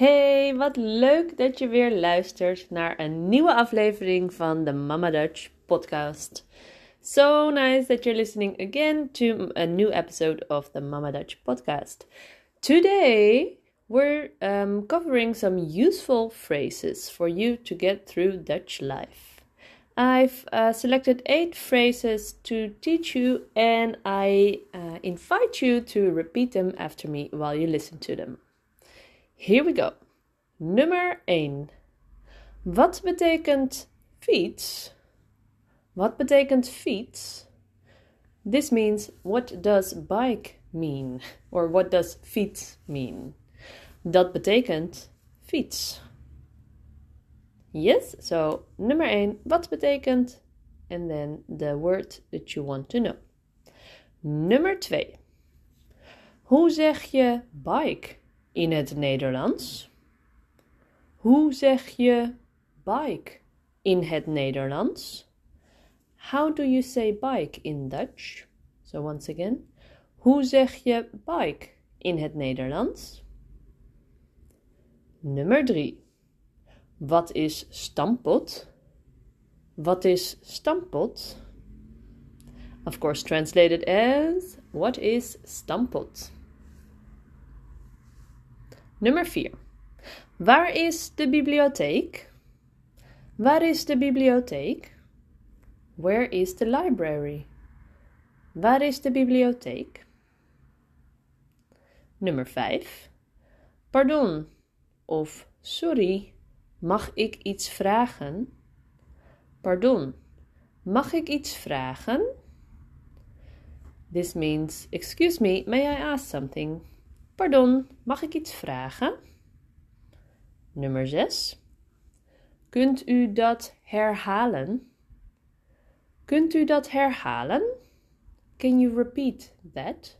Hey, wat leuk dat je weer luistert naar een nieuwe aflevering van de Mama Dutch podcast. So nice that you're listening again to a new episode of the Mama Dutch podcast. Today, we're um, covering some useful phrases for you to get through Dutch life. I've uh, selected eight phrases to teach you, and I uh, invite you to repeat them after me while you listen to them. Here we go. Nummer 1. Wat betekent fiets? Wat betekent fiets? This means what does bike mean? Or what does fiets mean? Dat betekent fiets. Yes, so nummer 1. Wat betekent? And then the word that you want to know. Nummer 2. Hoe zeg je bike? In het Nederlands? Hoe zeg je bike in het Nederlands? How do you say bike in Dutch? So once again, hoe zeg je bike in het Nederlands? Nummer 3. Wat is stampot? Wat is stampot? Of course, translated as what is stampot? Nummer 4. Waar is de bibliotheek? Waar is de bibliotheek? Where is the library? Waar is de bibliotheek? Nummer 5. Pardon of sorry, mag ik iets vragen? Pardon, mag ik iets vragen? This means, excuse me, may I ask something? Pardon, mag ik iets vragen? Nummer 6. Kunt u dat herhalen? Kunt u dat herhalen? Can you repeat that?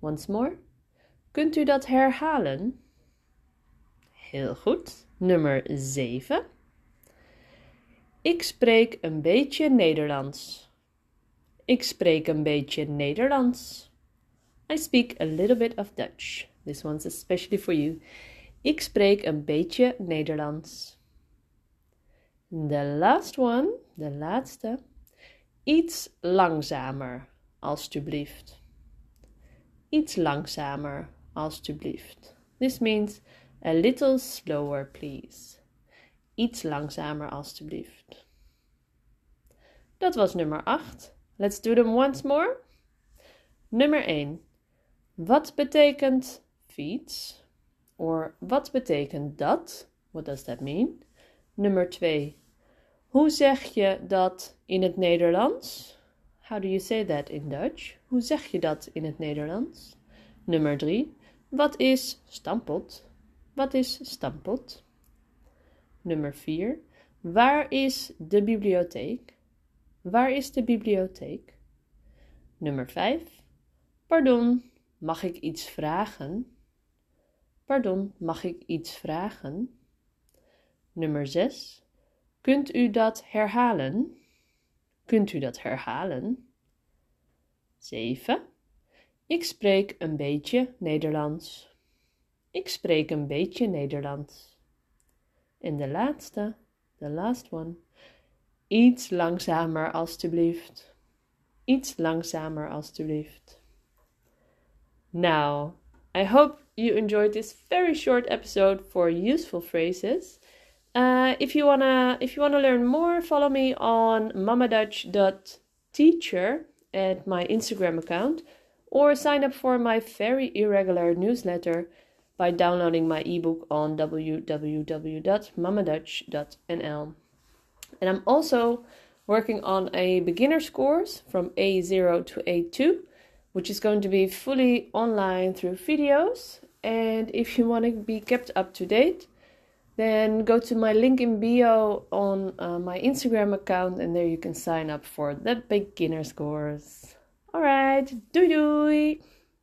Once more. Kunt u dat herhalen? Heel goed. Nummer 7. Ik spreek een beetje Nederlands. Ik spreek een beetje Nederlands. I speak a little bit of Dutch. This one's especially for you. Ik spreek een beetje Nederlands. The last one, de laatste. Iets langzamer, alstublieft. Iets langzamer, alstublieft. This means a little slower, please. Iets langzamer, alstublieft. Dat was nummer 8. Let's do them once more. Nummer 1. Wat betekent fiets? Or wat betekent dat? What does that mean? Nummer 2. Hoe zeg je dat in het Nederlands? How do you say that in Dutch? Hoe zeg je dat in het Nederlands? Nummer 3. Wat is stampot? Wat is stampot? Nummer 4. Waar is de bibliotheek? Waar is de bibliotheek? Nummer 5. Pardon, Mag ik iets vragen? Pardon, mag ik iets vragen? Nummer 6. Kunt u dat herhalen? Kunt u dat herhalen? 7. Ik spreek een beetje Nederlands. Ik spreek een beetje Nederlands. En de laatste, the last one. Iets langzamer alstublieft. Iets langzamer alstublieft. Now, I hope you enjoyed this very short episode for useful phrases. Uh, if you wanna if you wanna learn more, follow me on mamadutch.teacher at my Instagram account, or sign up for my very irregular newsletter by downloading my ebook on www.mamadutch.nl. And I'm also working on a beginner's course from A0 to A2 which is going to be fully online through videos. And if you want to be kept up to date, then go to my link in bio on uh, my Instagram account, and there you can sign up for the beginner's course. All right, doei doei!